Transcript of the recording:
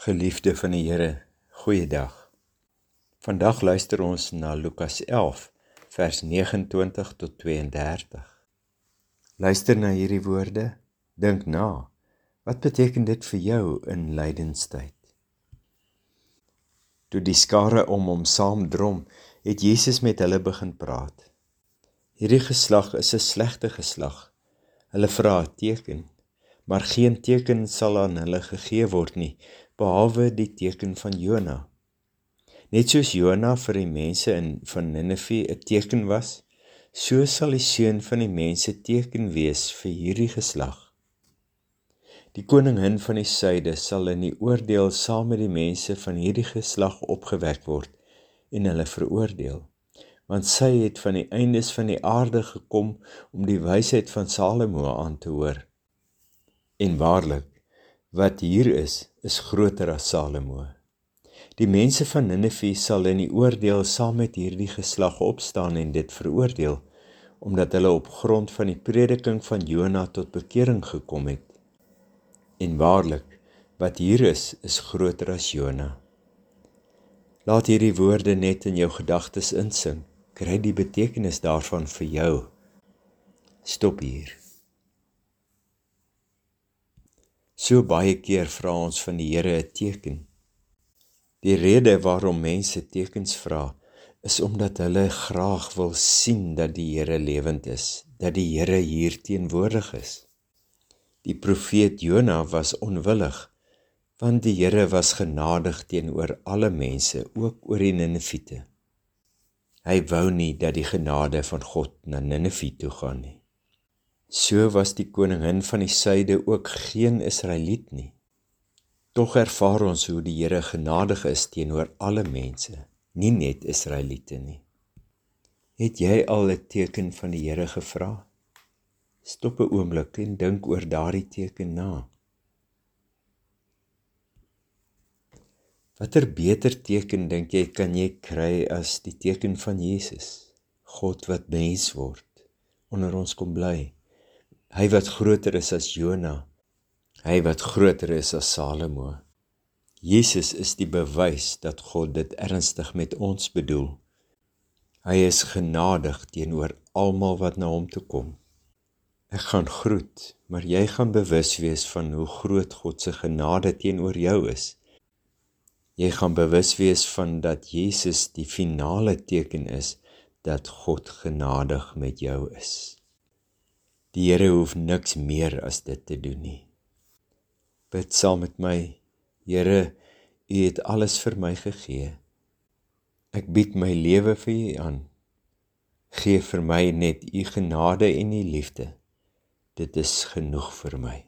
Geliefde van die Here, goeiedag. Vandag luister ons na Lukas 11 vers 29 tot 32. Luister na hierdie woorde, dink na. Wat beteken dit vir jou in lydenstyd? Toe die skare om hom saam drom, het Jesus met hulle begin praat. Hierdie geslag is 'n slegte geslag. Hulle vra 'n teken, maar geen teken sal aan hulle gegee word nie behalwe die teken van Jona. Net soos Jona vir die mense in van Ninive 'n teken was, so sal die seun van die mense teken wees vir hierdie geslag. Die koningin van die suide sal in die oordeel saam met die mense van hierdie geslag opgewek word en hulle veroordeel want sy het van die eindes van die aarde gekom om die wysheid van Salomo aan te hoor. En waarlik, wat hier is, is groter as Salomo. Die mense van Ninive sal in die oordeel saam met hierdie geslag opstaan en dit veroordeel, omdat hulle op grond van die prediking van Jona tot bekering gekom het. En waarlik, wat hier is, is groter as Jona. Laat hierdie woorde net in jou gedagtes insink. Kry die betekenis daarvan vir jou. Stop hier. So baie keer vra ons van die Here 'n teken. Die rede waarom mense tekens vra, is omdat hulle graag wil sien dat die Here lewend is, dat die Here hier teenwoordig is. Die profeet Jona was onwillig, want die Here was genadig teenoor alle mense, ook oor die Niniviete. Hy wou nie dat die genade van God na Ninive toe gaan nie. So was die koningin van die suide ook geen Israeliet nie. Tog ervaar ons hoe die Here genadig is teenoor alle mense, nie net Israeliete nie. Het jy al 'n teken van die Here gevra? Stop 'n oomblik en dink oor daardie teken na. Watter beter teken dink jy kan jy kry as die teken van Jesus, God wat mens word, onder ons kom bly? Hy wat groter is as Jona. Hy wat groter is as Salomo. Jesus is die bewys dat God dit ernstig met ons bedoel. Hy is genadig teenoor almal wat na hom toe kom. Ek gaan groet, maar jy gaan bewus wees van hoe groot God se genade teenoor jou is. Jy gaan bewus wees van dat Jesus die finale teken is dat God genadig met jou is. Die Here hoef niks meer as dit te doen nie. Bid saam met my. Here, U het alles vir my gegee. Ek bied my lewe vir U aan. Gee vir my net U genade en U liefde. Dit is genoeg vir my.